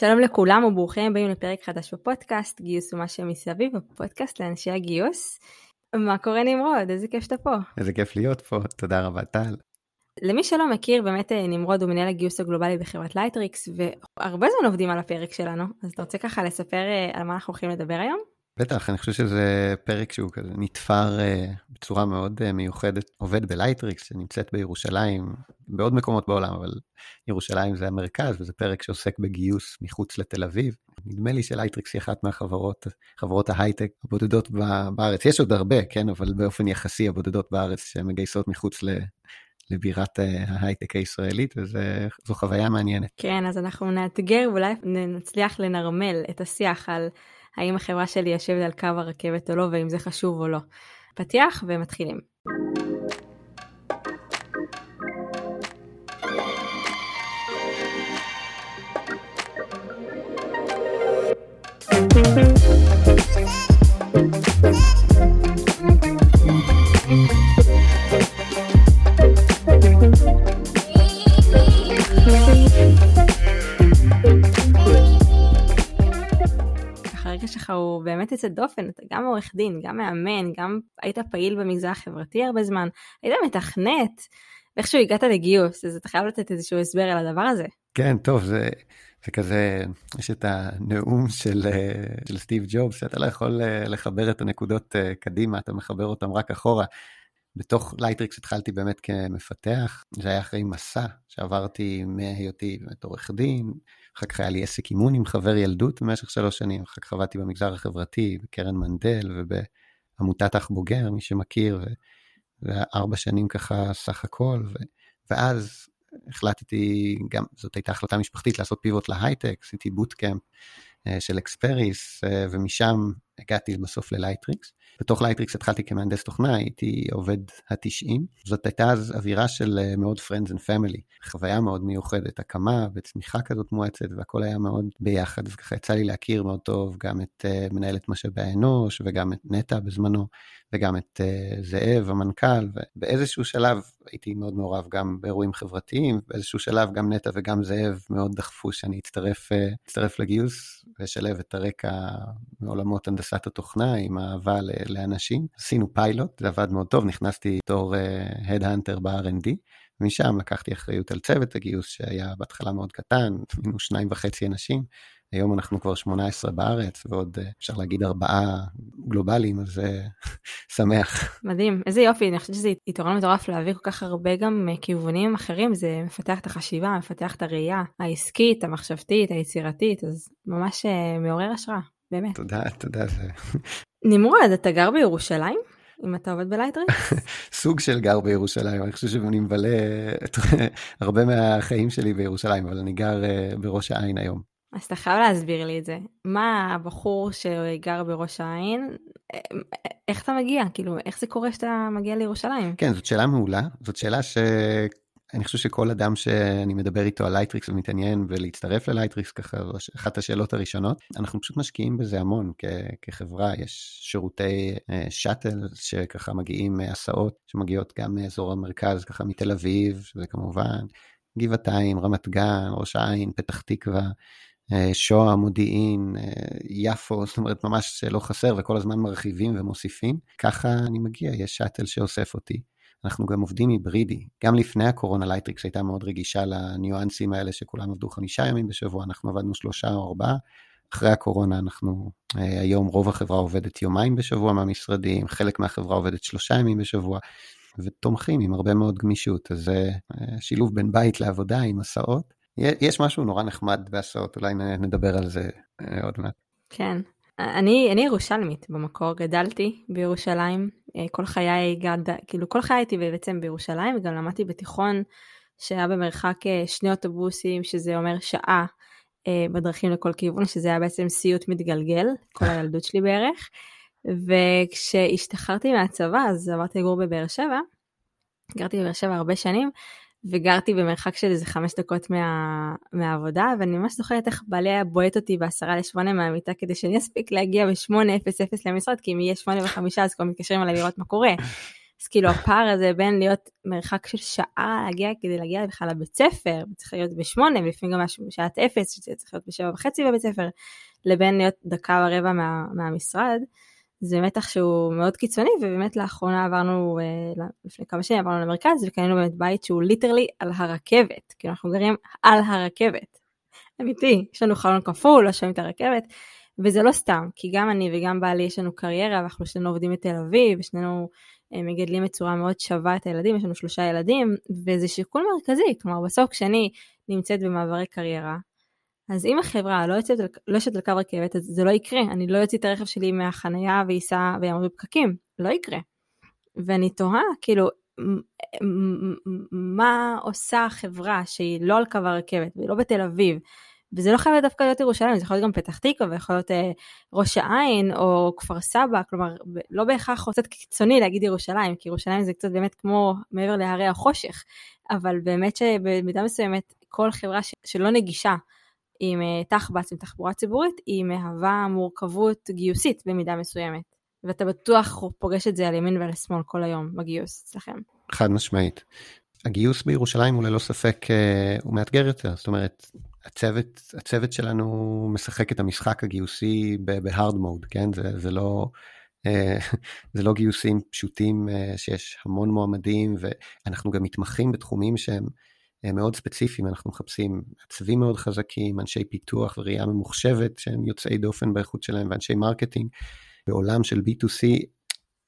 שלום לכולם וברוכים הבאים לפרק חדש בפודקאסט גיוס ומה שמסביב בפודקאסט לאנשי הגיוס. מה קורה נמרוד? איזה כיף שאתה פה. איזה כיף להיות פה, תודה רבה טל. למי שלא מכיר, באמת אה, נמרוד הוא מנהל הגיוס הגלובלי בחברת לייטריקס, והרבה זמן עובדים על הפרק שלנו, אז אתה רוצה ככה לספר אה, על מה אנחנו הולכים לדבר היום? בטח, אני חושב שזה פרק שהוא כזה נתפר אה, בצורה מאוד אה, מיוחדת. עובד בלייטריקס שנמצאת בירושלים, בעוד מקומות בעולם, אבל ירושלים זה המרכז, וזה פרק שעוסק בגיוס מחוץ לתל אביב. נדמה לי שלייטריקס היא אחת מהחברות, חברות ההייטק הבודדות בארץ. יש עוד הרבה, כן, אבל באופן יחסי הבודדות בארץ שמגייסות מחוץ ל... לבירת ההייטק הישראלית, וזו חוויה מעניינת. כן, אז אנחנו נאתגר, ואולי נצליח לנרמל את השיח על האם החברה שלי יושבת על קו הרכבת או לא, ואם זה חשוב או לא. פתיח ומתחילים. באמת יוצא דופן, אתה גם עורך דין, גם מאמן, גם היית פעיל במגזר החברתי הרבה זמן, היית מתכנת, ואיכשהו הגעת לגיוס, אז אתה חייב לתת איזשהו הסבר על הדבר הזה. כן, טוב, זה, זה כזה, יש את הנאום של, של סטיב ג'ובס, אתה לא יכול אה, לחבר את הנקודות אה, קדימה, אתה מחבר אותן רק אחורה. בתוך לייטריקס התחלתי באמת כמפתח, זה היה אחרי מסע שעברתי מהיותי באמת עורך דין, אחר כך היה לי עסק אימון עם חבר ילדות במשך שלוש שנים, אחר כך עבדתי במגזר החברתי, בקרן מנדל ובעמותת אח בוגר, מי שמכיר, וארבע שנים ככה סך הכל, ו... ואז החלטתי, גם זאת הייתה החלטה משפחתית לעשות פיבוט להייטק, עשיתי בוטקאמפ אה, של אקספיריס, אה, ומשם הגעתי בסוף ללייטריקס. בתוך לייטריקס התחלתי כמהנדס תוכנה, הייתי עובד ה-90. זאת הייתה אז אווירה של אה, מאוד Friends and Family, חוויה מאוד מיוחדת, הקמה וצמיחה כזאת מואצת, והכל היה מאוד ביחד. אז ככה יצא לי להכיר מאוד טוב גם את אה, מנהלת משאבי האנוש, וגם את נטע בזמנו, וגם את uh, זאב, המנכ"ל, ובאיזשהו שלב הייתי מאוד מעורב גם באירועים חברתיים, באיזשהו שלב גם נטע וגם זאב מאוד דחפו שאני אצטרף, uh, אצטרף לגיוס ואשלב את הרקע מעולמות הנדסת התוכנה עם אהבה לאנשים. עשינו פיילוט, זה עבד מאוד טוב, נכנסתי בתור הדהנטר uh, ב-R&D, ומשם לקחתי אחריות על צוות הגיוס שהיה בהתחלה מאוד קטן, היינו שניים וחצי אנשים. היום אנחנו כבר 18 בארץ ועוד אפשר להגיד ארבעה גלובליים, אז זה שמח. מדהים, איזה יופי, אני חושבת שזה יתרון מטורף להעביר כל כך הרבה גם כיוונים אחרים, זה מפתח את החשיבה, מפתח את הראייה העסקית, המחשבתית, היצירתית, אז ממש מעורר השראה, באמת. תודה, תודה. נמרוד, אתה גר בירושלים? אם אתה עובד בלייטריקס? סוג של גר בירושלים, אני חושב שאני מבלה הרבה מהחיים שלי בירושלים, אבל אני גר בראש העין היום. אז אתה חייב להסביר לי את זה. מה הבחור שגר בראש העין, איך אתה מגיע? כאילו, איך זה קורה שאתה מגיע לירושלים? כן, זאת שאלה מעולה. זאת שאלה שאני חושב שכל אדם שאני מדבר איתו על לייטריקס ומתעניין ולהצטרף ללייטריקס, ככה, אחת השאלות הראשונות, אנחנו פשוט משקיעים בזה המון כ- כחברה. יש שירותי שאטל שככה מגיעים הסעות שמגיעות גם מאזור המרכז, ככה מתל אביב, שזה כמובן גבעתיים, רמת גן, ראש העין, פתח תקווה. שוהם, מודיעין, יפו, זאת אומרת ממש לא חסר וכל הזמן מרחיבים ומוסיפים. ככה אני מגיע, יש שאטל שאוסף אותי. אנחנו גם עובדים היברידי. גם לפני הקורונה לייטריקס הייתה מאוד רגישה לניואנסים האלה שכולם עבדו חמישה ימים בשבוע, אנחנו עבדנו שלושה או ארבעה. אחרי הקורונה אנחנו, היום רוב החברה עובדת יומיים בשבוע מהמשרדים, חלק מהחברה עובדת שלושה ימים בשבוע, ותומכים עם הרבה מאוד גמישות. אז זה שילוב בין בית לעבודה עם הסעות. יש משהו נורא נחמד בהסעות, אולי נדבר על זה אה, עוד מעט. כן. אני, אני ירושלמית במקור, גדלתי בירושלים, אה, כל חיי גד, כאילו כל חיי הייתי בעצם בירושלים, וגם למדתי בתיכון שהיה במרחק אה, שני אוטובוסים, שזה אומר שעה בדרכים לכל כיוון, שזה היה בעצם סיוט מתגלגל, כל הילדות שלי בערך. וכשהשתחררתי מהצבא, אז עברתי לגור בבאר שבע, גרתי בבאר שבע הרבה שנים, וגרתי במרחק של איזה חמש דקות מה, מהעבודה, ואני ממש זוכרת איך בעלי היה בועט אותי בעשרה לשמונה מהמיטה כדי שאני אספיק להגיע בשמונה אפס אפס למשרד, כי אם יהיה שמונה וחמישה אז כבר מתקשרים אליי לראות מה קורה. אז כאילו הפער הזה בין להיות מרחק של שעה להגיע כדי להגיע בכלל לבית ספר, צריך להיות בשמונה, ולפעמים גם בשעת אפס, שזה צריך להיות בשבע וחצי בבית ספר, לבין להיות דקה ורבע מה, מהמשרד, זה מתח שהוא מאוד קיצוני, ובאמת לאחרונה עברנו, אה, לפני כמה שנים עברנו למרכז, וקנינו באמת בית שהוא ליטרלי על הרכבת, כאילו אנחנו גרים על הרכבת. אמיתי, יש לנו חלון כפול, לא שומעים את הרכבת, וזה לא סתם, כי גם אני וגם בעלי יש לנו קריירה, ואנחנו שנינו עובדים בתל אביב, ושנינו אה, מגדלים בצורה מאוד שווה את הילדים, יש לנו שלושה ילדים, וזה שיקול מרכזי, כלומר בסוף כשאני נמצאת במעברי קריירה, אז אם החברה לא יוצאת, לא יוצאת על קו רכבת, אז זה לא יקרה, אני לא אוציא את הרכב שלי מהחנייה וייסע ויעמוד בפקקים, לא יקרה. ואני תוהה, כאילו, מה עושה החברה שהיא לא על קו הרכבת והיא לא בתל אביב, וזה לא חייב דווקא להיות ירושלים, זה יכול להיות גם פתח תקווה, ויכול להיות אה, ראש העין או כפר סבא, כלומר, לא בהכרח קצת קיצוני להגיד ירושלים, כי ירושלים זה קצת באמת כמו מעבר להרי החושך, אבל באמת שבמידה מסוימת כל חברה ש- שלא נגישה עם אה, תחב"צ, עם תחבורה ציבורית, היא מהווה מורכבות גיוסית במידה מסוימת. ואתה בטוח פוגש את זה על ימין ועל שמאל כל היום בגיוס אצלכם. חד משמעית. הגיוס בירושלים הוא ללא ספק אה, הוא מאתגר יותר, זאת אומרת, הצוות, הצוות שלנו משחק את המשחק הגיוסי בהארד מוד, כן? זה, זה לא... אה, זה לא גיוסים פשוטים שיש המון מועמדים ואנחנו גם מתמחים בתחומים שהם מאוד ספציפיים, אנחנו מחפשים מעצבים מאוד חזקים, אנשי פיתוח וראייה ממוחשבת שהם יוצאי דופן באיכות שלהם ואנשי marketing. בעולם של B2C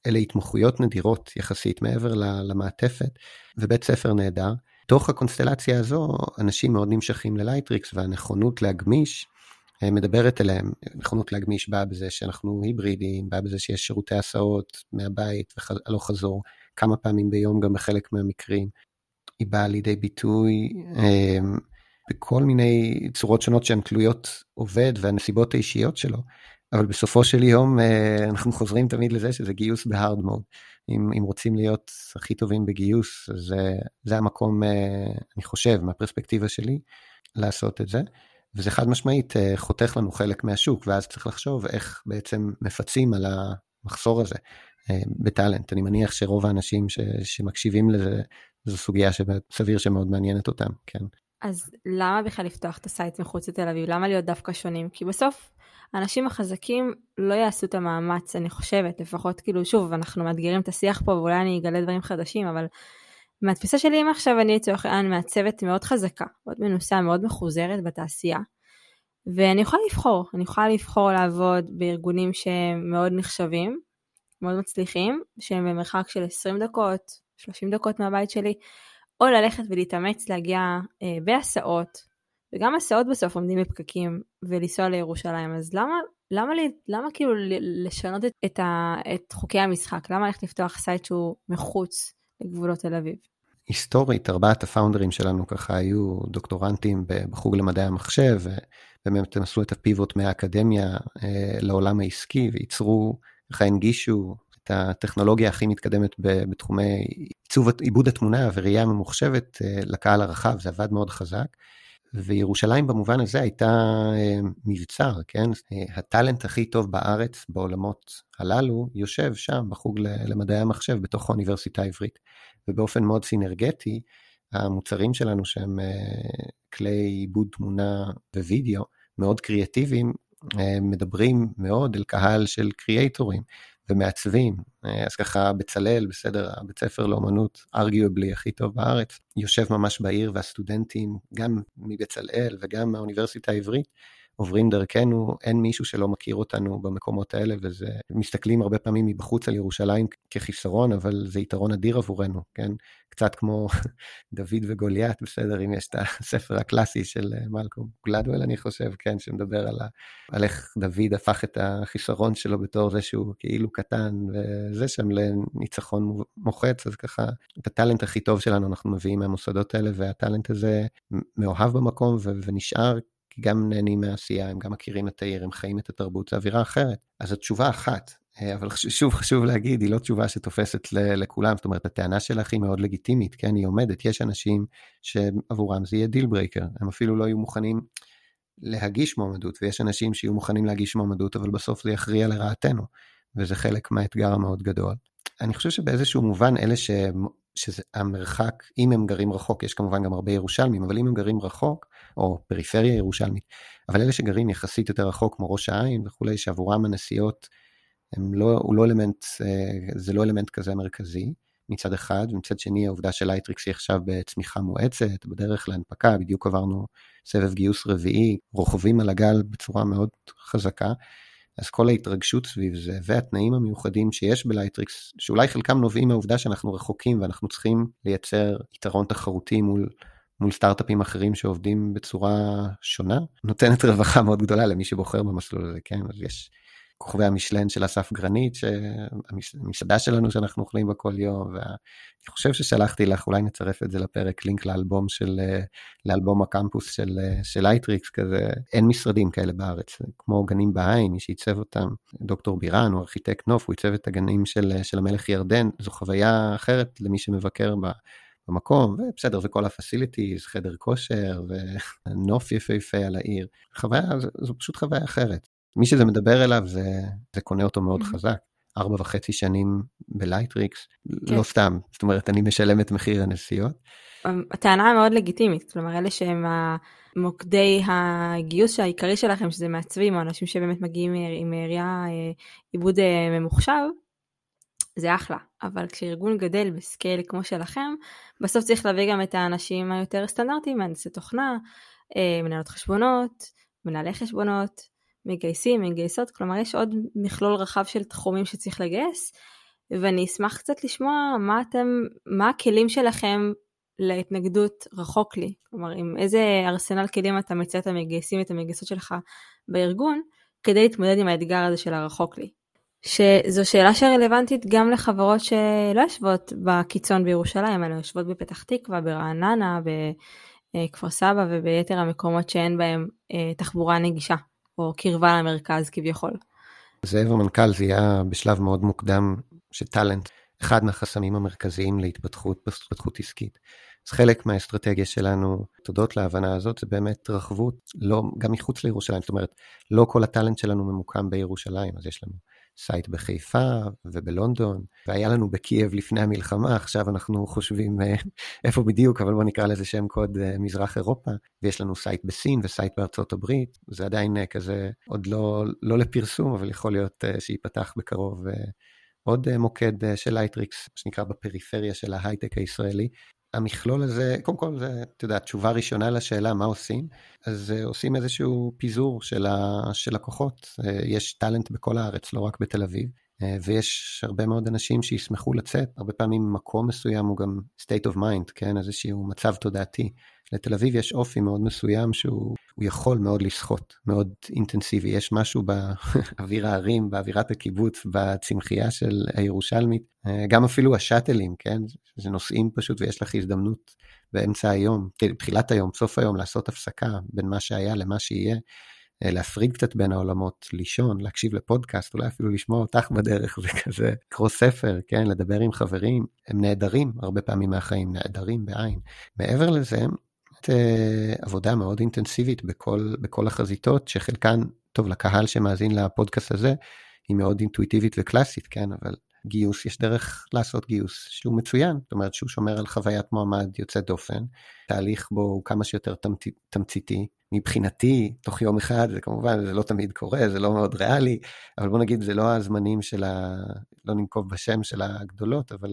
אלה התמחויות נדירות יחסית מעבר למעטפת, ובית ספר נהדר. תוך הקונסטלציה הזו אנשים מאוד נמשכים ללייטריקס והנכונות להגמיש אה, מדברת אליהם, נכונות להגמיש באה בזה שאנחנו היברידים, באה בזה שיש שירותי הסעות מהבית והלוך חזור כמה פעמים ביום גם בחלק מהמקרים. היא באה לידי ביטוי אה, בכל מיני צורות שונות שהן תלויות עובד והנסיבות האישיות שלו, אבל בסופו של יום אה, אנחנו חוזרים תמיד לזה שזה גיוס בהארד מוד. אם, אם רוצים להיות הכי טובים בגיוס, זה, זה המקום, אה, אני חושב, מהפרספקטיבה שלי, לעשות את זה. וזה חד משמעית חותך לנו חלק מהשוק, ואז צריך לחשוב איך בעצם מפצים על המחסור הזה ב talent. אני מניח שרוב האנשים ש, שמקשיבים לזה זו סוגיה שסביר שמאוד מעניינת אותם, כן. אז למה בכלל לפתוח את ה site מחוץ לתל אביב? למה להיות דווקא שונים? כי בסוף האנשים החזקים לא יעשו את המאמץ, אני חושבת, לפחות כאילו, שוב, אנחנו מאתגרים את השיח פה ואולי אני אגלה דברים חדשים, אבל מהתפיסה שלי אם עכשיו אני לצורך העניין מעצבת מאוד חזקה, מאוד מנוסה, מאוד מחוזרת בתעשייה, ואני יכולה לבחור, אני יכולה לבחור לעבוד בארגונים שהם מאוד נחשבים, מאוד מצליחים, שהם במרחק של 20 דקות, 30 דקות מהבית שלי, או ללכת ולהתאמץ להגיע אה, בהסעות, וגם הסעות בסוף עומדים בפקקים, ולנסוע לירושלים, אז למה, למה, למה, למה כאילו לשנות את, את, ה, את חוקי המשחק? למה ללכת לפתוח site שהוא מחוץ לגבולות תל אביב? היסטורית, ארבעת ה founders שלנו ככה היו דוקטורנטים בחוג למדעי המחשב, ובאמת הם עשו את הפיבוט מהאקדמיה אה, לעולם העסקי, וייצרו, ככה הנגישו את הטכנולוגיה הכי מתקדמת בתחומי עיצוב עיבוד התמונה וראייה ממוחשבת אה, לקהל הרחב, זה עבד מאוד חזק. וירושלים במובן הזה הייתה אה, מבצר, כן? אה, הטאלנט הכי טוב בארץ בעולמות הללו יושב שם בחוג למדעי המחשב בתוך האוניברסיטה העברית. ובאופן מאוד סינרגטי, המוצרים שלנו שהם כלי עיבוד תמונה ווידאו מאוד קריאטיביים, מדברים מאוד אל קהל של קריאייטורים. ומעצבים, אה, אז ככה בצלאל, בסדר, הבית ספר לאומנות, ארגיובלי הכי טוב בארץ, יושב ממש בעיר והסטודנטים, גם מבצלאל וגם מהאוניברסיטה העברית, עוברים דרכנו, אין מישהו שלא מכיר אותנו במקומות האלה, וזה, מסתכלים הרבה פעמים מבחוץ על ירושלים כחיסרון, אבל זה יתרון אדיר עבורנו, כן? קצת כמו דוד וגוליית, בסדר, אם יש את הספר הקלאסי של אה, מלקום גלדוול, אני חושב, כן, שמדבר על, ה, על איך דוד הפך את החיסרון שלו בתור זה שהוא כאילו קטן, וזה שם לניצחון מוחץ, אז ככה, את הטאלנט הכי טוב שלנו אנחנו מביאים מהמוסדות האלה, והטאלנט הזה מאוהב במקום ונשאר גם נהנים מהעשייה, הם גם מכירים את העיר, הם חיים את התרבות, זו אווירה אחרת. אז התשובה אחת, אה, אבל שוב חשוב להגיד, היא לא תשובה שתופסת לכולם, זאת אומרת, הטענה שלך היא מאוד לגיטימית, כן, היא עומדת, יש אנשים שעבורם זה יהיה deal breaker, הם אפילו לא יהיו מוכנים להגיש מועמדות, ויש אנשים שיהיו מוכנים להגיש מועמדות, אבל בסוף זה יכריע לרעתנו, וזה חלק מהאתגר המאוד גדול. אני חושב שבאיזשהו מובן אלה ש... שזה המרחק, אם הם גרים רחוק, יש כמובן גם הרבה ירושלמים, אבל אם הם גרים רחוק, או פריפריה ירושלמית, אבל אלה שגרים יחסית יותר רחוק כמו ראש העין וכולי, שעבורם הנסיעות הם לא, הוא לא אלמנט, אה, זה לא אלמנט כזה מרכזי מצד אחד, ומצד שני העובדה של לייטריקס היא עכשיו בצמיחה מואצת, בדרך להנפקה, בדיוק עברנו סבב גיוס רביעי, רוכבים על הגל בצורה מאוד חזקה, אז כל ההתרגשות סביב זה, והתנאים המיוחדים שיש בלייטריקס, שאולי חלקם נובעים מהעובדה שאנחנו רחוקים ואנחנו צריכים לייצר יתרון תחרותי מול, מול סטארט-אפים אחרים שעובדים בצורה שונה, נותנת רווחה מאוד גדולה למי שבוחר במסלול הזה, כן? אז יש כוכבי המשלן של אסף גרנית, המסעדה שלנו שאנחנו אוכלים בה כל יום, ואני חושב ששלחתי לך, אולי נצרף את זה לפרק, לינק לאלבום של, לאלבום הקמפוס של, של אייטריקס, כזה, אין משרדים כאלה בארץ, כמו גנים בעין, מי שעיצב אותם, דוקטור בירן, הוא ארכיטקט נוף, הוא עיצב את הגנים של, של המלך ירדן, זו חוויה אחרת למי שמבקר בה. במקום, ובסדר, זה כל ה facilities, חדר כושר ונוף יפהפה על העיר. חוויה, זו, זו פשוט חוויה אחרת. מי שזה מדבר אליו זה, זה קונה אותו מאוד חזק. ארבע וחצי שנים בלייטריקס, כן. לא סתם, זאת אומרת, אני משלם את מחיר הנסיעות. אמ, הטענה מאוד לגיטימית, כלומר, אלה שהם מוקדי הגיוס העיקרי שלכם, שזה מעצבים, או אנשים שבאמת מגיעים עם ראייה אה, עיבוד אה, ממוחשב, זה אחלה, אבל כשארגון גדל בסקייל כמו שלכם, בסוף צריך להביא גם את האנשים היותר סטנדרטיים, מהנדסי תוכנה, אה, מנהלות חשבונות, מנהלי חשבונות, מגייסים, מגייסות, כלומר יש עוד מכלול רחב של תחומים שצריך לגייס, ואני אשמח קצת לשמוע מה אתם, מה הכלים שלכם להתנגדות רחוק לי, כלומר עם איזה ארסנל כלים אתה מציע את המגייסים ואת המגייסות שלך בארגון, כדי להתמודד עם האתגר הזה של הרחוק לי. שזו שאלה שרלוונטית גם לחברות שלא יושבות בקיצון בירושלים, אלא יושבות בפתח תקווה, ברעננה, בכפר סבא וביתר המקומות שאין בהם אה, תחבורה נגישה. או קרבה למרכז כביכול. זאב המנכ"ל זיהה בשלב מאוד מוקדם שטאלנט, אחד מהחסמים המרכזיים להתפתחות, בהתפתחות עסקית. אז חלק מהאסטרטגיה שלנו, תודות להבנה הזאת, זה באמת רחבות, לא, גם מחוץ לירושלים, זאת אומרת, לא כל ה talent שלנו ממוקם בירושלים, אז יש לנו site בחיפה ובלונדון, והיה לנו בקייב לפני המלחמה, עכשיו אנחנו חושבים אה, איפה בדיוק, אבל בואו נקרא לזה שם קוד אה, מזרח אירופה, ויש לנו site בסין ו site בארצות הברית, זה עדיין אה, כזה עוד לא, לא לפרסום, אבל יכול להיות שייפתח בקרוב. עוד מוקד של לייטריקס, שנקרא בפריפריה של ההייטק הישראלי, המכלול הזה, קודם כל זה, אתה יודע, תשובה ראשונה לשאלה מה עושים, אז uh, עושים איזשהו פיזור של, ה, של הכוחות. Uh, יש טאלנט בכל הארץ, לא רק בתל אביב, uh, ויש הרבה מאוד אנשים שישמחו לצאת, הרבה פעמים מקום מסוים הוא גם state of mind, כן, איזשהו מצב תודעתי. לתל אביב יש אופי מאוד מסוים שהוא יכול מאוד לסחוט, מאוד אינטנסיבי. יש משהו באוויר הערים, באווירת הקיבוץ, בצמחייה של הירושלמית, אה, גם אפילו השאטלים, כן? זה נוסעים פשוט ויש לך הזדמנות באמצע היום, תחילת היום, סוף היום, לעשות הפסקה בין מה שהיה למה שיהיה. אה, להפריד קצת בין העולמות, לישון, להקשיב לפודקאסט, אולי אפילו לשמוע אותך בדרך, זה כזה, לקרוא ספר, כן, לדבר עם חברים, הם נעדרים הרבה פעמים מהחיים, נעדרים בעין. מעבר לזה, אה, עבודה מאוד אינטנסיבית בכל, בכל החזיתות, שחלקן, טוב, לקהל שמאזין לפודקאסט הזה, היא מאוד אינטואיטיבית וקלאסית, כן, אבל גיוס, יש דרך לעשות גיוס שהוא מצוין, זאת אומרת שהוא שומר על חוויית מועמד יוצא דופן, תהליך בו הוא כמה שיותר תמצ... תמציתי. מבחינתי, תוך יום אחד, זה כמובן, זה לא תמיד קורה, זה לא מאוד ריאלי, אבל בוא נגיד, זה לא הזמנים של ה... לא ננקוב בשם של הגדולות, אבל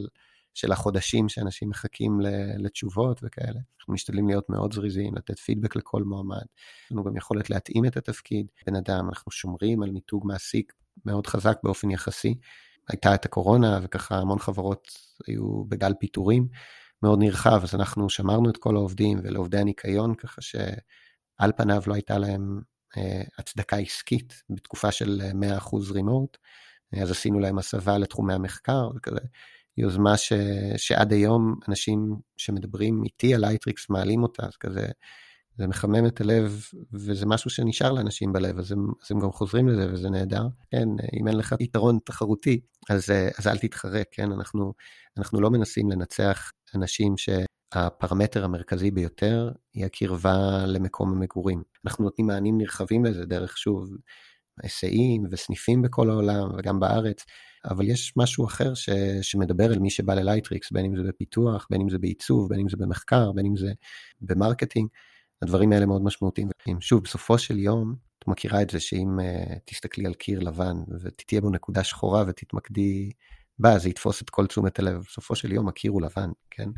של החודשים שאנשים מחכים לתשובות וכאלה. אנחנו משתדלים להיות מאוד זריזים, לתת פידבק לכל מועמד. יש לנו גם יכולת להתאים את התפקיד. בן אדם, אנחנו שומרים על מיתוג מעסיק מאוד חזק באופן יחסי. הייתה את הקורונה וככה המון חברות היו בגל פיטורים מאוד נרחב, אז אנחנו שמרנו את כל העובדים ולעובדי הניקיון ככה שעל פניו לא הייתה להם אה, הצדקה עסקית בתקופה של 100% remote, אז עשינו להם הסבה לתחומי המחקר וכזה. יוזמה ש, שעד היום אנשים שמדברים איתי על Lightricks מעלים אותה, אז כזה, זה מחמם את הלב, וזה משהו שנשאר לאנשים בלב, אז הם, אז הם גם חוזרים לזה, וזה נהדר. כן, אם אין לך יתרון תחרותי, אז, אז אל תתחרה, כן? אנחנו, אנחנו לא מנסים לנצח אנשים שהפרמטר המרכזי ביותר היא הקרבה למקום המגורים. אנחנו נותנים מענים נרחבים לזה דרך, שוב, היסעים וסניפים בכל העולם וגם בארץ, אבל יש משהו אחר ש, שמדבר אל מי שבא ל Lightricks, בין אם זה בפיתוח, בין אם זה בעיצוב, בין אם זה במחקר, בין אם זה ב marketing. הדברים האלה מאוד משמעותיים. שוב, בסופו של יום, את מכירה את זה שאם אה, תסתכלי על קיר לבן ותהיה בו נקודה שחורה ותתמקדי בה, זה יתפוס את כל תשומת הלב. בסופו של יום הקיר הוא לבן, כן?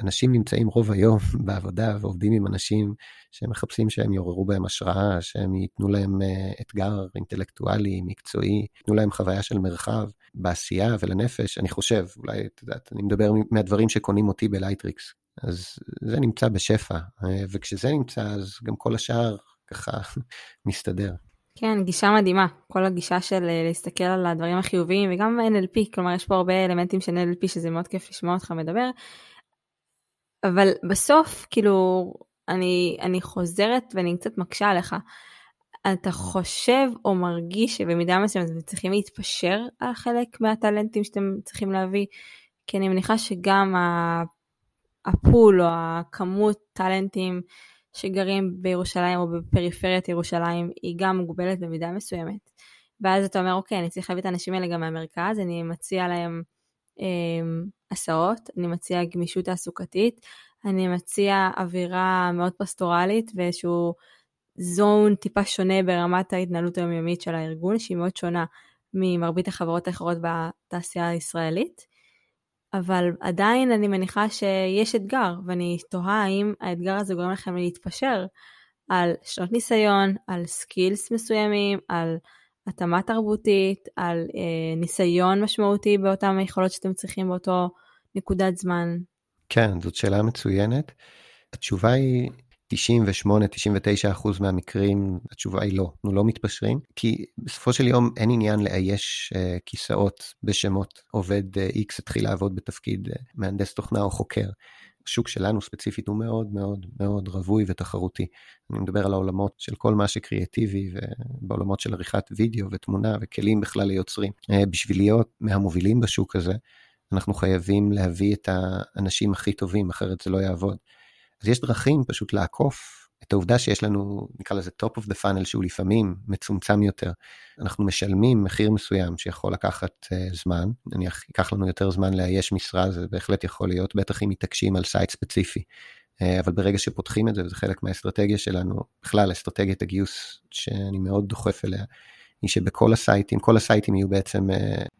אנשים נמצאים רוב היום בעבודה ועובדים עם אנשים שמחפשים שהם יעוררו בהם השראה, שהם ייתנו להם אה, אתגר אינטלקטואלי, מקצועי, ייתנו להם חוויה של מרחב בעשייה ולנפש. אני חושב, אולי, את יודעת, אני מדבר מהדברים שקונים אותי ב Lightricks. אז זה נמצא בשפע, אה, וכשזה נמצא אז גם כל השאר ככה מסתדר. כן, גישה מדהימה, כל הגישה של אה, להסתכל על הדברים החיוביים וגם NLP, כלומר יש פה הרבה אלמנטים של NLP שזה מאוד כיף לשמוע אותך מדבר, אבל בסוף כאילו אני, אני חוזרת ואני קצת מקשה עליך. אתה חושב או מרגיש שבמידה מסוימת אתם צריכים להתפשר על חלק מהטלנטים שאתם צריכים להביא? כי אני מניחה שגם הפול או הכמות טאלנטים שגרים בירושלים או בפריפריית ירושלים היא גם מוגבלת במידה מסוימת. ואז אתה אומר, אוקיי, אני צריך להביא את האנשים האלה גם מהמרכז, אני מציע להם אה, הסעות, אני מציע גמישות תעסוקתית, אני מציע אווירה מאוד פסטורלית ואיזשהו זון טיפה שונה ברמת ההתנהלות היומיומית של הארגון, שהיא מאוד שונה ממרבית החברות האחרות בתעשייה הישראלית. אבל עדיין אני מניחה שיש אתגר, ואני תוהה האם האתגר הזה גורם לכם להתפשר על שנות ניסיון, על skills מסוימים, על התאמה תרבותית, על אה, ניסיון משמעותי באותן היכולות שאתם צריכים באותו נקודת זמן. כן, זאת שאלה מצוינת. התשובה היא 98-99% מהמקרים התשובה היא לא, אנחנו לא מתפשרים, כי בסופו של יום אין עניין לאייש אה, כיסאות בשמות. עובד אה, X התחיל לעבוד בתפקיד אה, מהנדס תוכנה או חוקר. השוק שלנו ספציפית הוא מאוד מאוד מאוד רווי ותחרותי. אני מדבר על העולמות של כל מה שקריאטיבי ובעולמות של עריכת וידאו ותמונה וכלים בכלל ליוצרים. אה, בשביל להיות מהמובילים בשוק הזה, אנחנו חייבים להביא את האנשים הכי טובים, אחרת זה לא יעבוד. אז יש דרכים פשוט לעקוף את העובדה שיש לנו, נקרא לזה top of the funnel, שהוא לפעמים מצומצם יותר. אנחנו משלמים מחיר מסוים שיכול לקחת אה, זמן, נניח ייקח לנו יותר זמן לאייש משרה, זה בהחלט יכול להיות, בטח אם מתעקשים על site ספציפי. אה, אבל ברגע שפותחים את זה, וזה חלק מהאסטרטגיה שלנו, בכלל אסטרטגיית הגיוס שאני מאוד דוחף אליה, היא שבכל הסייטים, כל הסייטים יהיו בעצם אה,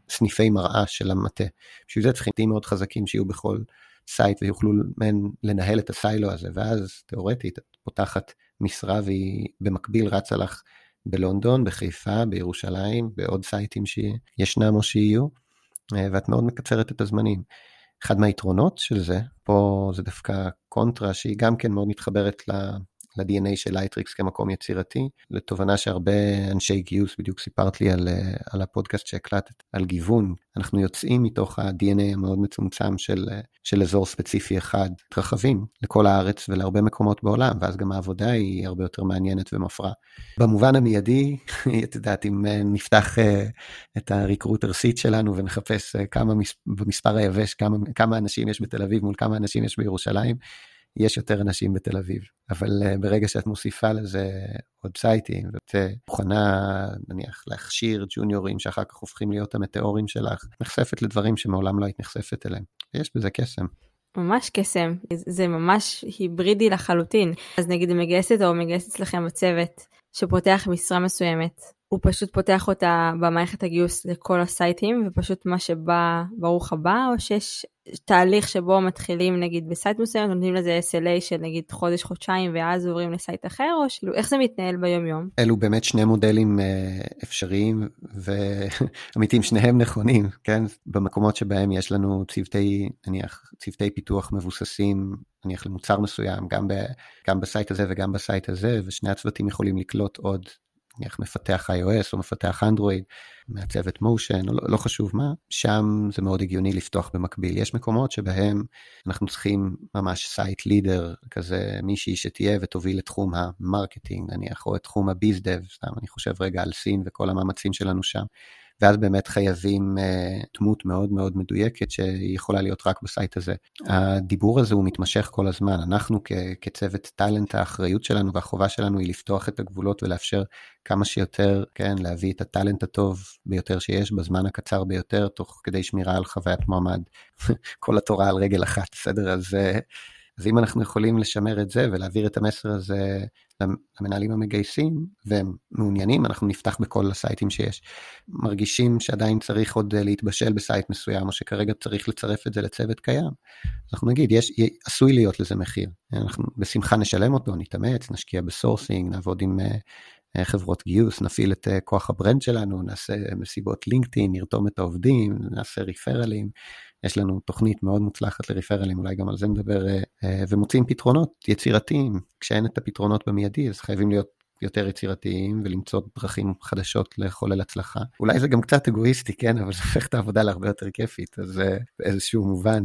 סניפי מראה של המטה. בשביל זה צריכים להיות מאוד חזקים שיהיו בכל site ויוכלו מין לנהל את ה silo הזה, ואז תאורטית את פותחת משרה והיא במקביל רצה לך בלונדון, בחיפה, בירושלים, בעוד סייטים שישנם או שיהיו, אה, ואת מאוד מקצרת את הזמנים. אחד מהיתרונות של זה, פה זה דווקא קונטרה שהיא גם כן מאוד מתחברת ל-DNA של Lightricks כמקום יצירתי, לתובנה שהרבה אנשי גיוס, בדיוק סיפרת לי על, אה, על הפודקאסט שהקלטת, על גיוון, אנחנו יוצאים מתוך ה-DNA המאוד מצומצם של, אה, של אזור ספציפי אחד, מתרחבים לכל הארץ ולהרבה מקומות בעולם, ואז גם העבודה היא הרבה יותר מעניינת ומפרה. במובן המיידי, את יודעת, אם אה, נפתח את הריקרוטר סיט שלנו ונחפש כמה במספר היבש, כמה, כמה אנשים יש בתל אביב מול כמה אנשים יש בירושלים, יש יותר אנשים בתל אביב, אבל uh, ברגע שאת מוסיפה לזה עוד סייטים, ואת uh, מוכנה נניח להכשיר ג'וניורים שאחר כך הופכים להיות המטאורים שלך, נחשפת לדברים שמעולם לא היית נחשפת אליהם. יש בזה קסם. ממש קסם, זה ממש היברידי לחלוטין. אז נגיד מגייסת או מגייסת אצלכם בצוות שפותח משרה מסוימת, הוא פשוט פותח אותה במערכת הגיוס לכל הסייטים ופשוט מה שבא ברוך הבא או שיש תהליך שבו מתחילים נגיד בסייט מסוים נותנים לזה SLA של נגיד חודש חודשיים ואז עוברים לסייט אחר או כאילו איך זה מתנהל ביום יום? אלו באמת שני מודלים אה, אפשריים ואמיתיים שניהם נכונים כן במקומות שבהם יש לנו צוותי נניח צוותי פיתוח מבוססים נניח למוצר מסוים גם, ב, גם ב site הזה וגם ב site הזה ושני הצוותים יכולים לקלוט עוד נניח מפתח iOS או מפתח אנדרואיד, מעצבת motion, או לא, לא חשוב מה, שם זה מאוד הגיוני לפתוח במקביל. יש מקומות שבהם אנחנו צריכים ממש site leader, כזה מישהי שתהיה ותוביל את תחום ה marketing נניח, או את תחום ה biz dev, סתם אני חושב רגע על סין וכל המאמצים שלנו שם. ואז באמת חייבים אה, דמות מאוד מאוד מדויקת שהיא יכולה להיות רק ב site הזה. הדיבור הזה הוא מתמשך כל הזמן, אנחנו כצוות טאלנט, האחריות שלנו והחובה שלנו היא לפתוח את הגבולות ולאפשר כמה שיותר, כן, להביא את הטאלנט הטוב ביותר שיש בזמן הקצר ביותר, תוך כדי שמירה על חוויית מועמד. כל התורה על רגל אחת, בסדר? אז... אז אם אנחנו יכולים לשמר את זה ולהעביר את המסר הזה למנהלים המגייסים והם מעוניינים, אנחנו נפתח בכל הסייטים שיש. מרגישים שעדיין צריך עוד להתבשל בסייט מסוים, או שכרגע צריך לצרף את זה לצוות קיים, אנחנו נגיד, יש, עשוי להיות לזה מחיר. אנחנו בשמחה נשלם אותו, נתאמץ, נשקיע ב sourcing, נעבוד עם אה, חברות גיוס, נפעיל את אה, כוח ה brand שלנו, נעשה מסיבות LinkedIn, נרתום את העובדים, נעשה ריפרלים, יש לנו תוכנית מאוד מוצלחת לריפרלים, אולי גם על זה נדבר, אה, אה, ומוצאים פתרונות יצירתיים. כשאין את הפתרונות במיידי, אז חייבים להיות יותר יצירתיים ולמצוא דרכים חדשות לחולל הצלחה. אולי זה גם קצת אגואיסטי, כן, אבל זה הופך את העבודה להרבה יותר כיפית, אז אה, באיזשהו מובן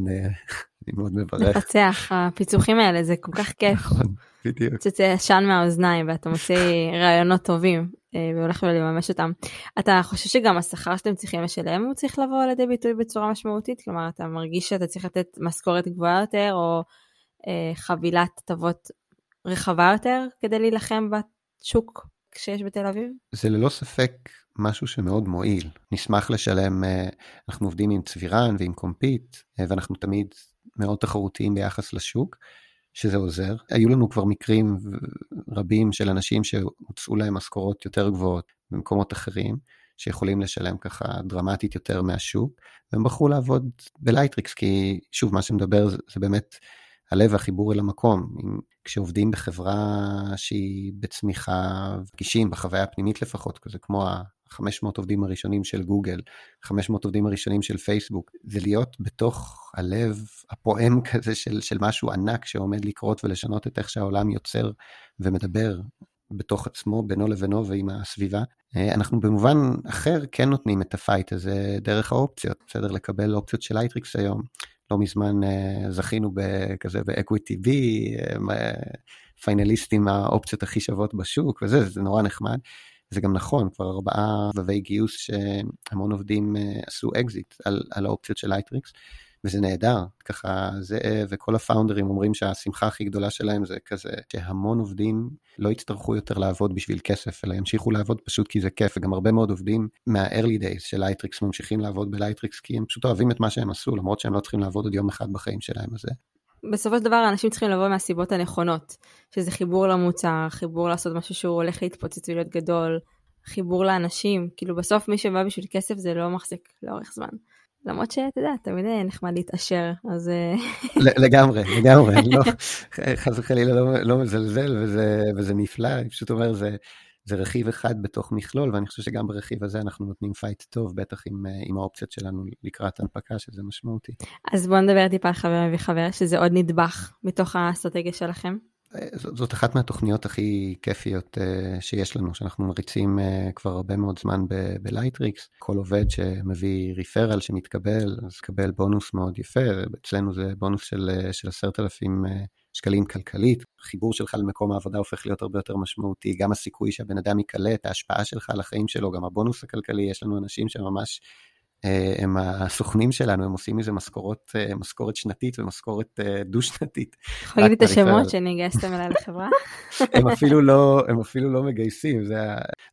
אני מאוד מברך. מפצח, הפיצוחים האלה, זה כל כך כיף. נכון, בדיוק. יוצא עשן מהאוזניים ואתה מוציא רעיונות טובים אה, והולך לממש אותם. אתה חושב שגם השכר שאתם צריכים לשלם הוא צריך לבוא לידי ביטוי בצורה משמעותית? כלומר, אתה מרגיש שאתה צריך לתת משכורת גבוהה יותר או אה, חבילת הטבות רחבה יותר כדי להילחם בשוק שיש בתל אביב? זה ללא ספק משהו שמאוד מועיל. נשמח לשלם, אה, אנחנו עובדים עם צבירן ועם Compete, ואנחנו תמיד מאוד תחרותיים ביחס לשוק, שזה עוזר. היו לנו כבר מקרים רבים של אנשים שהוצאו להם משכורות יותר גבוהות במקומות אחרים, שיכולים לשלם ככה דרמטית יותר מהשוק, והם בחרו לעבוד ב Lightricks, כי שוב, מה שמדבר זה, זה באמת הלב והחיבור אל המקום. אם, כשעובדים בחברה שהיא בצמיחה, מרגישים בחוויה הפנימית לפחות, כזה כמו 500 עובדים הראשונים של גוגל, 500 עובדים הראשונים של פייסבוק, זה להיות בתוך הלב הפועם כזה של, של משהו ענק שעומד לקרות ולשנות את איך שהעולם יוצר ומדבר בתוך עצמו, בינו לבינו ועם הסביבה. אה, אנחנו במובן אחר כן נותנים את ה fight הזה דרך האופציות, בסדר? לקבל אופציות של Lightricks היום. לא מזמן אה, זכינו בכזה ב EquityBee, פיינליסטים האופציות הכי שוות בשוק וזה, זה נורא נחמד. זה גם נכון, כבר ארבעה סבבי גיוס שהמון עובדים אה, עשו אקזיט על, על האופציות של לייטריקס, וזה נהדר, ככה זה, וכל הפאונדרים אומרים שהשמחה הכי גדולה שלהם זה כזה שהמון עובדים לא יצטרכו יותר לעבוד בשביל כסף, אלא ימשיכו לעבוד פשוט כי זה כיף, וגם הרבה מאוד עובדים מה-early days של לייטריקס ממשיכים לעבוד בלייטריקס כי הם פשוט אוהבים את מה שהם עשו, למרות שהם לא צריכים לעבוד עוד יום אחד בחיים שלהם, אז בסופו של דבר אנשים צריכים לבוא מהסיבות הנכונות, שזה חיבור למוצר, חיבור לעשות משהו שהוא הולך להתפוצץ ולהיות גדול, חיבור לאנשים, כאילו בסוף מי שבא בשביל כסף זה לא מחזיק לאורך זמן. למרות שאתה יודע, תמיד נחמד להתעשר, אז... אה, לגמרי, לגמרי, לא, חס וחלילה לא, לא מזלזל וזה, וזה נפלא, אני פשוט אומר, זה, זה רכיב אחד בתוך מכלול, ואני חושב שגם ברכיב הזה אנחנו נותנים פייט טוב, בטח עם, אה, עם האופציות שלנו לקראת הנפקה, שזה משמעותי. אז בואו נדבר טיפה על חבר וחבר, שזה עוד נדבך מתוך האסטרטגיה שלכם. אה, זאת אחת מהתוכניות הכי כיפיות אה, שיש לנו, שאנחנו מריצים כבר הרבה מאוד זמן בלייטריקס. כל עובד שמביא referral שמתקבל, אז קבל בונוס מאוד יפה, אצלנו זה בונוס של עשרת אלפים שקלים כלכלית, חיבור שלך למקום העבודה הופך להיות הרבה יותר משמעותי, גם הסיכוי שהבן אדם ייקלט, ההשפעה שלך על החיים שלו, גם הבונוס הכלכלי, יש לנו אנשים שממש הם הסוכנים שלנו, הם עושים מזה משכורות, אה, משכורת שנתית ומשכורת אה, דו-שנתית. יכול להגיד את השמות שאני גייסתם אליי לחברה? הם, אפילו לא, הם אפילו לא מגייסים, זו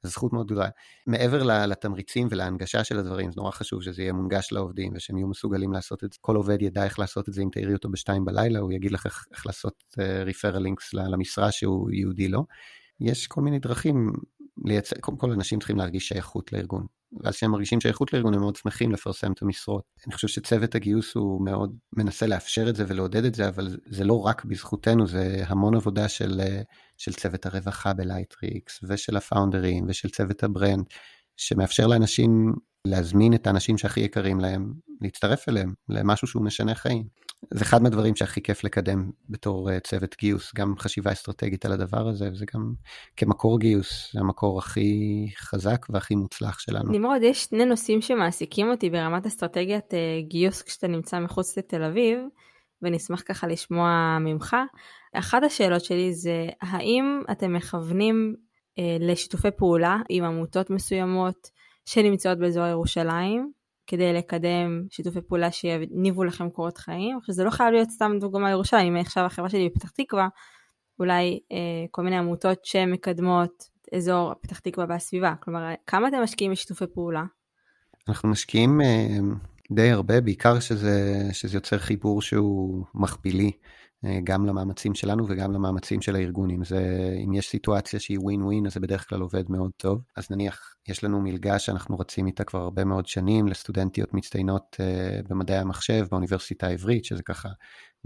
זכות מאוד גדולה. מעבר לתמריצים ולהנגשה של הדברים, זה נורא חשוב שזה יהיה מונגש לעובדים ושהם יהיו מסוגלים לעשות את זה. כל עובד ידע איך לעשות את זה, אם תעירי אותו בשתיים בלילה, הוא יגיד לך איך, איך לעשות ריפרל לינקס למשרה שהוא יהודי לו. יש כל מיני דרכים לייצר, קודם כל אנשים צריכים להרגיש שייכות לארגון. ואז כשהם מרגישים שייכות לארגון הם מאוד שמחים לפרסם את המשרות. אני חושב שצוות הגיוס הוא מאוד מנסה לאפשר את זה ולעודד את זה, אבל זה לא רק בזכותנו, זה המון עבודה של, של צוות הרווחה בלייטריקס ושל הפאונדרים ושל צוות ה brand, שמאפשר לאנשים להזמין את האנשים שהכי יקרים להם, להצטרף אליהם, למשהו שהוא משנה חיים. זה אחד מהדברים שהכי כיף לקדם בתור אה, צוות גיוס, גם חשיבה אסטרטגית על הדבר הזה, וזה גם כמקור גיוס, זה המקור הכי חזק והכי מוצלח שלנו. נמרוד, יש שני נושאים שמעסיקים אותי ברמת אסטרטגיית uh, גיוס כשאתה נמצא מחוץ לתל אביב, ונשמח ככה לשמוע ממך. אחת השאלות שלי זה, האם אתם מכוונים uh, לשיתופי פעולה עם עמותות מסוימות, שנמצאות באזור ירושלים, כדי לקדם שיתופי פעולה שיניבו לכם קורות חיים. עכשיו זה לא חייב להיות סתם דוגמה ירושלים, אם עכשיו החברה שלי בפתח תקווה, אולי אה, כל מיני עמותות שמקדמות אזור פתח תקווה והסביבה. כלומר, כמה אתם משקיעים בשיתופי פעולה? אנחנו משקיעים אה, די הרבה, בעיקר שזה, שזה יוצר חיבור שהוא מכפילי. אה, גם למאמצים שלנו וגם למאמצים של הארגונים. זה, אם יש סיטואציה שהיא ווין ווין, אז זה בדרך כלל עובד מאוד טוב. אז נניח, יש לנו מלגה שאנחנו רצים איתה כבר הרבה מאוד שנים לסטודנטיות מצטיינות uh, במדעי המחשב באוניברסיטה העברית, שזה ככה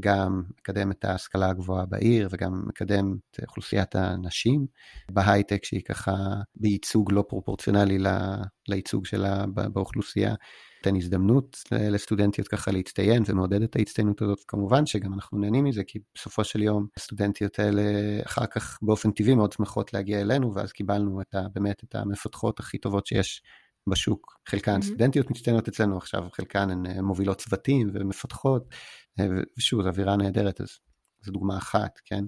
גם מקדם את ההשכלה הגבוהה בעיר וגם מקדם את אוכלוסיית הנשים בהייטק, שהיא ככה בייצוג לא פרופורציונלי לייצוג שלה באוכלוסייה. נותן הזדמנות לסטודנטיות ככה להצטיין ומעודד את ההצטיינות הזאת. כמובן שגם אנחנו נהנים מזה, כי בסופו של יום הסטודנטיות האלה אחר כך באופן טבעי מאוד שמחות להגיע אלינו, ואז קיבלנו את ה, באמת את המפתחות הכי טובות שיש בשוק. חלקן mm-hmm. סטודנטיות מצטיינות אצלנו עכשיו, חלקן הן אה, מובילות צוותים ומפתחות, אה, ושוב, זו אווירה נהדרת, אז זו דוגמה אחת, כן?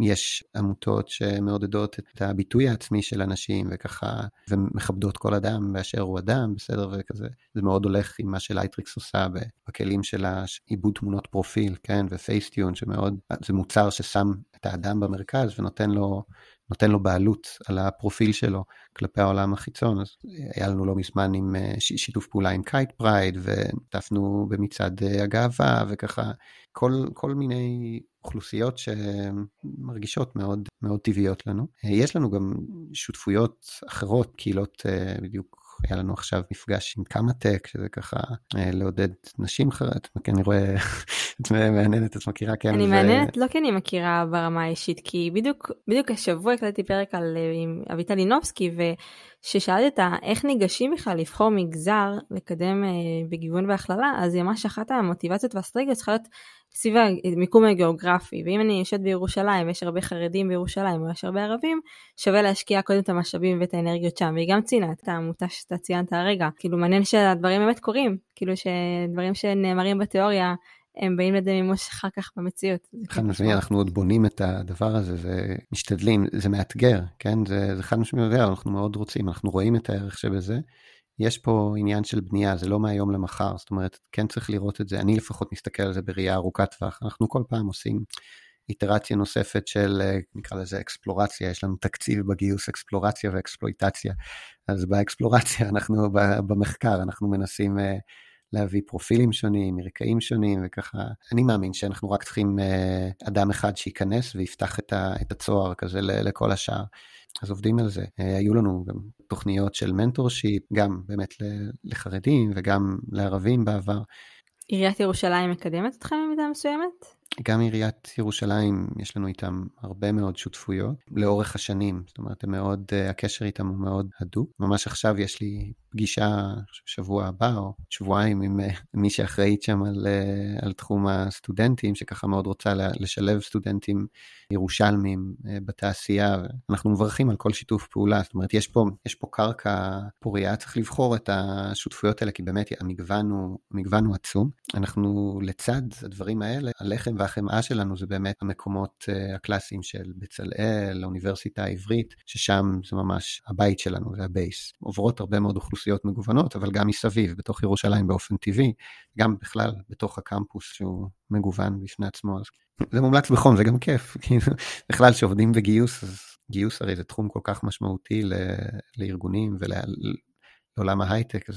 יש עמותות שמעודדות את הביטוי העצמי של אנשים וככה, ומכבדות כל אדם באשר הוא אדם, בסדר, וכזה. זה מאוד הולך עם מה שלייטריקס עושה בכלים של עיבוד תמונות פרופיל, כן, ופייסטיון, שמאוד, זה מוצר ששם את האדם במרכז ונותן לו, נותן לו בעלות על הפרופיל שלו כלפי העולם החיצון. אז היה לנו לא מזמן עם אה, שיתוף פעולה עם קייט פרייד, וטפנו במצעד אה, הגאווה, וככה כל, כל מיני אוכלוסיות שמרגישות מאוד מאוד טבעיות לנו. יש לנו גם שותפויות אחרות, קהילות בדיוק היה לנו עכשיו מפגש עם כמה טק, שזה ככה אה, לעודד נשים חרדות, כי אני רואה, את מהנהנת, את מכירה כן. אני ו... מהנהנת לא כי אני מכירה ברמה האישית, כי בדיוק, בדיוק השבוע הקלטתי פרק על, אה, עם אביטל לינובסקי, וששאלתי אותה איך ניגשים בכלל לבחור מגזר לקדם אה, בגיוון והכללה, אז היא ממש אחת המוטיבציות והאסטרטגיות צריכה להיות סביב המיקום הגיאוגרפי, ואם אני יושבת בירושלים ויש הרבה חרדים בירושלים או יש הרבה ערבים, שווה להשקיע קודם את המשאבים ואת האנרגיות שם, והיא גם ציינה את העמותה שאתה ציינת הרגע, כאילו מעניין שהדברים באמת קורים, כאילו שדברים שנאמרים בתיאוריה הם באים לידי מימוש אחר כך במציאות. חד כאילו משמעי, אנחנו עוד בונים את הדבר הזה, זה משתדלים, זה מאתגר, כן? זה, זה חד משמעי, אנחנו מאוד רוצים, אנחנו רואים את הערך שבזה. יש פה עניין של בנייה, זה לא מהיום למחר, זאת אומרת, כן צריך לראות את זה, אני לפחות מסתכל על זה בראייה ארוכת טווח, אנחנו כל פעם עושים איטרציה נוספת של, אה, נקרא לזה אקספלורציה, יש לנו תקציב בגיוס אקספלורציה ואקספלויטציה, אז באקספלורציה אנחנו, במחקר, אנחנו מנסים אה, להביא פרופילים שונים, מרקעים שונים, וככה, אני מאמין שאנחנו רק צריכים אה, אדם אחד שייכנס ויפתח את הצוהר כזה לכל השאר. אז עובדים על זה. אה, היו לנו גם תוכניות של מנטורשיפ, גם באמת לחרדים וגם לערבים בעבר. עיריית ירושלים מקדמת אתכם במידה מסוימת? גם עיריית ירושלים, יש לנו איתם הרבה מאוד שותפויות לאורך השנים, זאת אומרת, מאוד, uh, הקשר איתם הוא מאוד הדוק. ממש עכשיו יש לי פגישה, שבוע הבא או שבועיים עם uh, מי שאחראית שם על, uh, על תחום הסטודנטים, שככה מאוד רוצה לשלב סטודנטים ירושלמים בתעשייה, ואנחנו מברכים על כל שיתוף פעולה, זאת אומרת, יש פה, יש פה קרקע פוריה, צריך לבחור את השותפויות האלה, כי באמת המגוון הוא, המגוון הוא עצום. אנחנו לצד הדברים האלה, הלחם והחמאה שלנו זה באמת המקומות אה, הקלאסיים של בצלאל, האוניברסיטה העברית, ששם זה ממש הבית שלנו, זה ה base. עוברות הרבה מאוד אוכלוסיות מגוונות, אבל גם מסביב, בתוך ירושלים באופן טבעי, גם בכלל בתוך הקמפוס שהוא מגוון בפני עצמו. אז זה מומלץ בחום, זה גם כיף. כאילו, בכלל, כשעובדים בגיוס, אז גיוס הרי זה תחום כל כך משמעותי ל, לארגונים ולעולם ההייטק, אז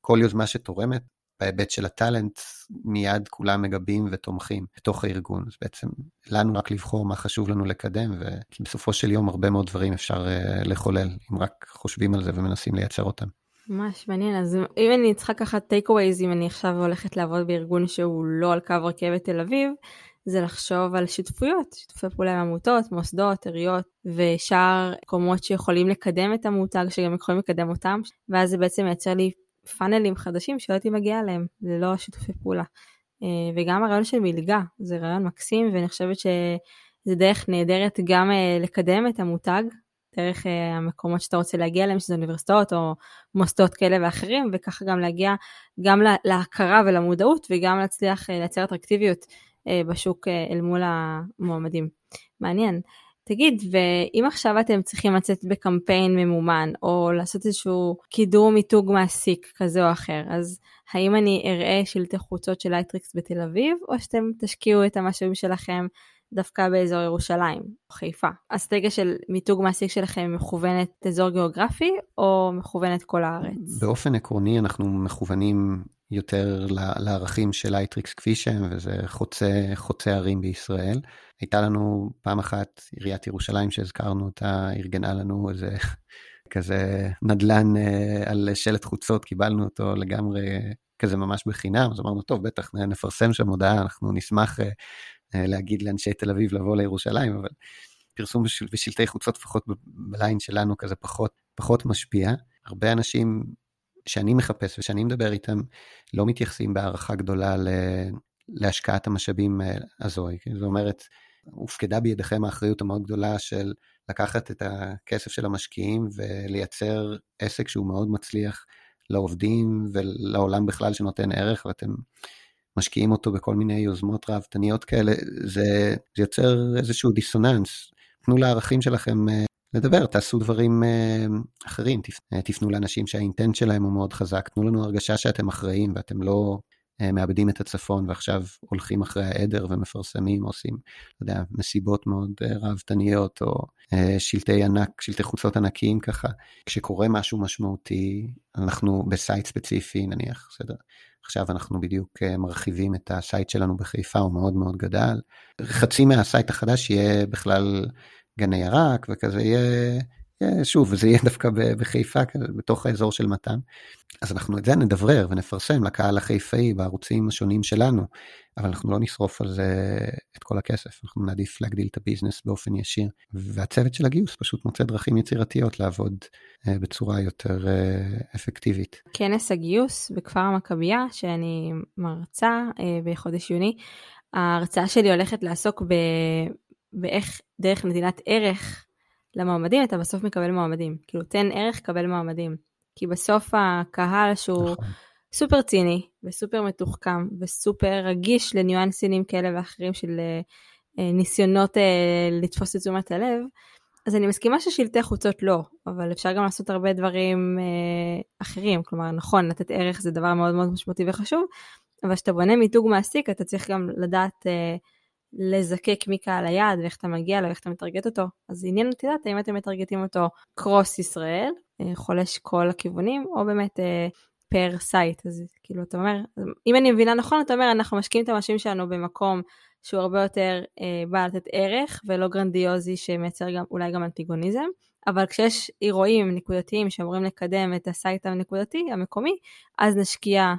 כל יוזמה שתורמת בהיבט של הטאלנט, מיד כולם מגבים ותומכים בתוך הארגון. אז בעצם לנו רק לבחור מה חשוב לנו לקדם, וכי בסופו של יום הרבה מאוד דברים אפשר uh, לחולל, אם רק חושבים על זה ומנסים לייצר אותם. ממש מעניין, אז אם אני צריכה ככה טייק ווייז, אם אני עכשיו הולכת לעבוד בארגון שהוא לא על קו רכבת תל אביב, זה לחשוב על שותפויות, שיתופי פעולה עם עמותות, מוסדות, עיריות ושאר מקומות שיכולים לקדם את המותג, שגם יכולים לקדם אותם, ואז זה בעצם מייצר לי פאנלים חדשים שלא הייתי מגיעה אליהם ללא שיתופי פעולה. אה, וגם הרעיון של מלגה זה רעיון מקסים ואני חושבת שזה דרך נהדרת גם אה, לקדם את המותג דרך אה, המקומות שאתה רוצה להגיע אליהם שזה אוניברסיטאות או מוסדות כאלה ואחרים וככה גם להגיע גם להכרה ולמודעות וגם להצליח לייצר אטרקטיביות בשוק אל מול המועמדים. מעניין. תגיד, ואם עכשיו אתם צריכים לצאת בקמפיין ממומן, או לעשות איזשהו קידום מיתוג מעסיק כזה או אחר, אז האם אני אראה שלטי חוצות של לייטריקס בתל אביב, או שאתם תשקיעו את המשאבים שלכם דווקא באזור ירושלים חיפה. האסטרטגיה של מיתוג מעסיק שלכם מכוונת אזור גיאוגרפי או מכוונת כל הארץ? באופן עקרוני אנחנו מכוונים יותר לערכים של לייטריקס כפי שהם, וזה חוצה, חוצה ערים בישראל. הייתה לנו פעם אחת עיריית ירושלים שהזכרנו אותה, ארגנה לנו איזה כזה נדל"ן אה, על שלט חוצות, קיבלנו אותו לגמרי כזה ממש בחינם, אז אמרנו, טוב, בטח נפרסם שם הודעה, אנחנו נשמח אה, להגיד לאנשי תל אביב לבוא לירושלים, אבל פרסום בשל, בשלטי חוצות, לפחות בליין שלנו, כזה פחות, פחות משפיע. הרבה אנשים שאני מחפש ושאני מדבר איתם, לא מתייחסים בהערכה גדולה ל, להשקעת המשאבים הזו. זאת אומרת, הופקדה בידיכם האחריות המאוד גדולה של לקחת את הכסף של המשקיעים ולייצר עסק שהוא מאוד מצליח לעובדים ולעולם בכלל שנותן ערך, ואתם משקיעים אותו בכל מיני יוזמות ראוותניות כאלה, זה, זה יוצר איזשהו דיסוננס. תנו לערכים שלכם אה, לדבר, תעשו דברים אה, אחרים, אה, תפנו לאנשים שהאינטנט שלהם הוא מאוד חזק, תנו לנו הרגשה שאתם אחראים ואתם לא מאבדים את הצפון ועכשיו הולכים אחרי העדר ומפרסמים, עושים, לא יודע, מסיבות מאוד ראוותניות או שלטי ענק, שלטי חוצות ענקיים ככה. כשקורה משהו משמעותי, אנחנו בסייט ספציפי נניח, בסדר? עכשיו אנחנו בדיוק אה, מרחיבים את ה site שלנו בחיפה, הוא מאוד מאוד גדל. חצי מה site החדש יהיה בכלל גני ירק, וכזה יהיה שוב, וזה יהיה דווקא בחיפה, בתוך האזור של מתן. אז אנחנו את זה נדברר ונפרסם לקהל החיפאי בערוצים השונים שלנו, אבל אנחנו לא נשרוף על זה את כל הכסף, אנחנו נעדיף להגדיל את ה business באופן ישיר. והצוות של הגיוס פשוט מוצא דרכים יצירתיות לעבוד אה, בצורה יותר אה, אפקטיבית. כנס הגיוס בכפר המכבייה, שאני מרצה אה, בחודש יוני, ההרצאה שלי הולכת לעסוק ב... באיך דרך נתינת ערך למועמדים אתה בסוף מקבל מועמדים. כאילו תן ערך, קבל מועמדים. כי בסוף הקהל שהוא נכון. סופר ציני וסופר מתוחכם וסופר רגיש לניואנסים כאלה ואחרים של uh, ניסיונות uh, לתפוס את תשומת הלב, אז אני מסכימה ששלטי חוצות לא, אבל אפשר גם לעשות הרבה דברים אחרים. כלומר, נכון, לתת ערך זה דבר מאוד מאוד משמעותי וחשוב, אבל כשאתה בונה מיתוג מעסיק, אתה צריך גם לדעת לזקק מקהל היעד ואיך אתה מגיע לו, ואיך אתה מטרגט אותו. אז עניין אותי לדעת האם אתם מטרגטים אותו cross ישראל, אה, חולש כל הכיוונים, או באמת אה, per site. אז כאילו, אתה אומר, אם אני מבינה נכון, אתה אומר, אנחנו משקיעים את המשאבים שלנו במקום שהוא הרבה יותר אה, בא לתת ערך, ולא גרנדיוזי שמייצר גם, אולי גם אנטיגוניזם. אבל כשיש אירועים נקודתיים שאמורים לקדם את ה site הנקודתי, המקומי, אז נשקיע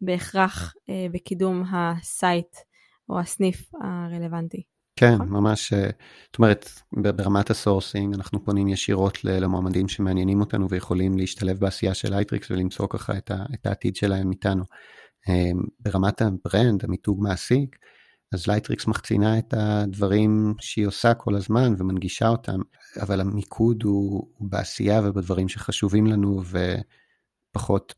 בהכרח אה, בקידום ה site או הסניף הרלוונטי. כן, נכון? ממש, אה, זאת אומרת, ברמת ה sourcing אנחנו פונים ישירות למועמדים שמעניינים אותנו ויכולים להשתלב בעשייה של לייטריקס ולמצוא ככה את, ה, את העתיד שלהם איתנו. אה, ברמת ה brand, המיתוג מעסיק, אז לייטריקס מחצינה את הדברים שהיא עושה כל הזמן ומנגישה אותם, אבל המיקוד הוא, הוא בעשייה ובדברים שחשובים לנו ופחות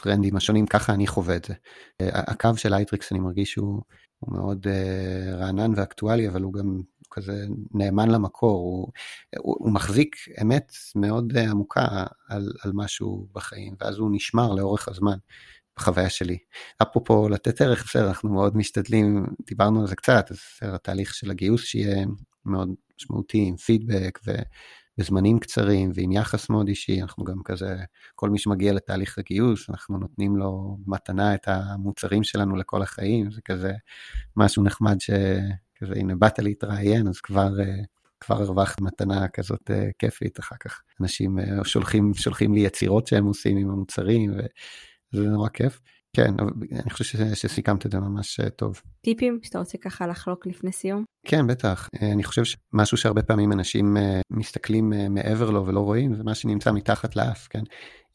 בטרנדים השונים, ככה אני חווה את זה. אה, הקו של לייטריקס אני מרגיש שהוא הוא מאוד אה, רענן ואקטואלי, אבל הוא גם כזה נאמן למקור, הוא, הוא, הוא מחזיק אמת מאוד אה, עמוקה על, על משהו בחיים, ואז הוא נשמר לאורך הזמן. בחוויה שלי. אפרופו לתת ערך, בסדר, אנחנו מאוד משתדלים, דיברנו על זה קצת, אז בסדר, התהליך של הגיוס שיהיה מאוד משמעותי עם פידבק ו, בזמנים קצרים ועם יחס מאוד אישי, אנחנו גם כזה, כל מי שמגיע לתהליך הגיוס, אנחנו נותנים לו מתנה את המוצרים שלנו לכל החיים, זה כזה משהו נחמד שכזה, הנה באת להתראיין, אז כבר... אה, כבר הרווחת מתנה כזאת uh, כיפית, אחר כך אנשים uh, שולחים, שולחים לי יצירות שהם עושים עם המוצרים, וזה נורא כיף. כן, אני חושב שסיכמת את זה ממש אה, טוב. טיפים שאתה רוצה ככה לחלוק לפני סיום? כן, בטח. אה, אני חושב שמשהו שהרבה פעמים אנשים אה, מסתכלים מעבר לו ולא רואים, זה מה שנמצא מתחת לאף, כן?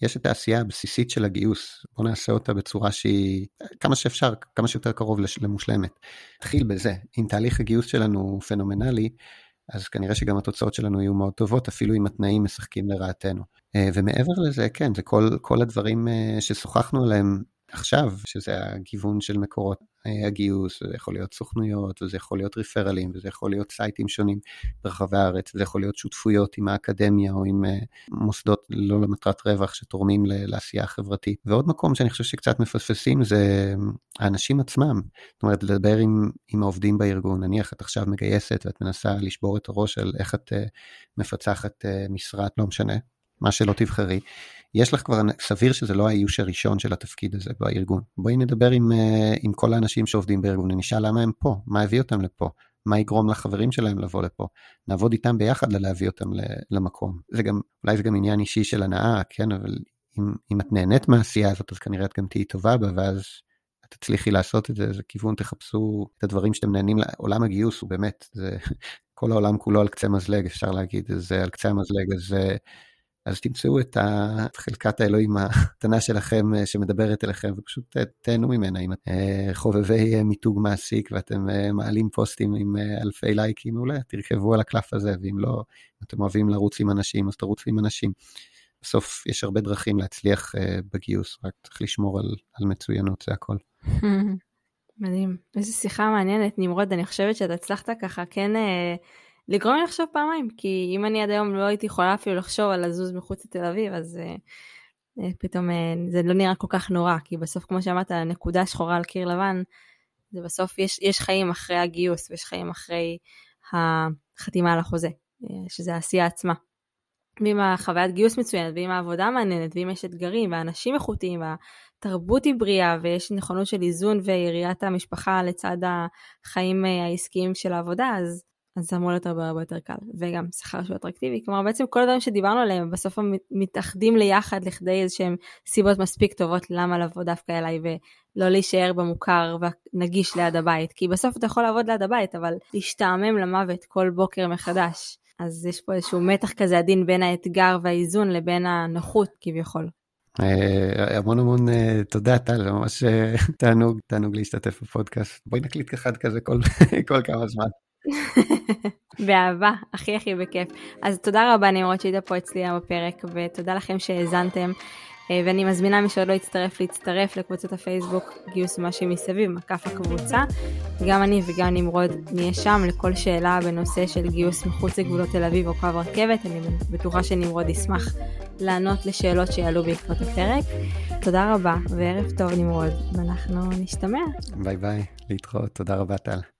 יש את העשייה הבסיסית של הגיוס, בוא נעשה אותה בצורה שהיא כמה שאפשר, כמה שיותר קרוב למושלמת. תתחיל בזה, אם תהליך הגיוס שלנו הוא פנומנלי, אז כנראה שגם התוצאות שלנו יהיו מאוד טובות, אפילו אם התנאים משחקים לרעתנו. ומעבר לזה, כן, זה כל, כל הדברים ששוחחנו עליהם עכשיו, שזה הגיוון של מקורות אה, הגיוס, זה יכול להיות סוכנויות, וזה יכול להיות ריפרלים, וזה יכול להיות סייטים שונים ברחבי הארץ, וזה יכול להיות שותפויות עם האקדמיה או עם אה, מוסדות לא למטרת רווח שתורמים לעשייה החברתית. ועוד מקום שאני חושב שקצת מפספסים זה האנשים עצמם. זאת אומרת, לדבר עם, עם העובדים בארגון, נניח את עכשיו מגייסת ואת מנסה לשבור את הראש על איך את אה, מפצחת משרד, לא משנה, מה שלא תבחרי. יש לך כבר, סביר שזה לא האיוש הראשון של התפקיד הזה בארגון. בואי נדבר עם, אה, עם כל האנשים שעובדים בארגון, נשאל למה הם פה, מה הביא אותם לפה, מה יגרום לחברים שלהם לבוא לפה. נעבוד איתם ביחד להביא אותם למקום. זה גם, אולי זה גם עניין אישי של הנאה, כן, אבל אם, אם את נהנית מהעשייה הזאת, אז כנראה את גם תהיי טובה בה, ואז תצליחי לעשות את זה, איזה כיוון, תחפשו את הדברים שאתם נהנים, עולם הגיוס הוא באמת, זה כל העולם כולו על קצה מזלג, אפשר להגיד, זה על קצה המזלג, אז אז תמצאו את חלקת האלוהים הקטנה שלכם אה, שמדברת אליכם ופשוט אה, תהנו ממנה. אם אתם אה, חובבי מיתוג מעסיק ואתם מעלים פוסטים עם אלפי לייקים, אולי תרכבו על הקלף הזה, ואם לא, אם אתם אוהבים לרוץ עם אנשים, אז תרוצו עם אנשים. בסוף יש הרבה דרכים להצליח בגיוס, רק צריך לשמור על, על מצוינות, זה הכל. מדהים. איזה שיחה מעניינת, נמרוד, אני חושבת שאתה הצלחת ככה כן... לגרום לי לחשוב פעמיים, כי אם אני עד היום לא הייתי יכולה אפילו לחשוב על לזוז מחוץ לתל אביב, אז uh, פתאום uh, זה לא נראה כל כך נורא, כי בסוף, כמו שאמרת, נקודה שחורה על קיר לבן, זה בסוף, יש, יש חיים אחרי הגיוס, ויש חיים אחרי החתימה על החוזה, שזה העשייה עצמה. ואם החוויית גיוס מצוינת, ואם העבודה מעניינת, ואם יש אתגרים, והאנשים איכותיים, והתרבות היא בריאה, ויש נכונות של איזון ויריית המשפחה לצד החיים העסקיים של העבודה, אז אז זה אמור להיות הרבה הרבה יותר קל, וגם שכר שהוא אטרקטיבי, כלומר בעצם כל הדברים שדיברנו עליהם בסוף הם מתאחדים ליחד לכדי איזשהם סיבות מספיק טובות למה לבוא דווקא אליי ולא להישאר במוכר ונגיש ליד הבית, כי בסוף אתה יכול לעבוד ליד הבית, אבל להשתעמם למוות כל בוקר מחדש. אז יש פה איזשהו מתח כזה עדין בין האתגר והאיזון לבין הנוחות כביכול. אה, המון המון אה, תודה טל, ממש אה, תענוג, תענוג להשתתף בפודקאסט. בואי נקליט אחד כזה כל כמה זמן. באהבה, הכי הכי בכיף. אז תודה רבה נמרוד שהיית פה אצלי בפרק, ותודה לכם שהאזנתם. אה, ואני מזמינה מי שעוד לא יצטרף להצטרף לקבוצת הפייסבוק גיוס מה שמסביב, מקף הקבוצה. גם אני וגם נמרוד נהיה שם לכל שאלה בנושא של גיוס מחוץ לגבולות תל אביב או קו רכבת, אני בטוחה שנמרוד ישמח לענות לשאלות שיעלו בעקבות הפרק. תודה רבה וערב טוב נמרוד, ואנחנו נשתמע. ביי ביי, להתראות, תודה רבה טל.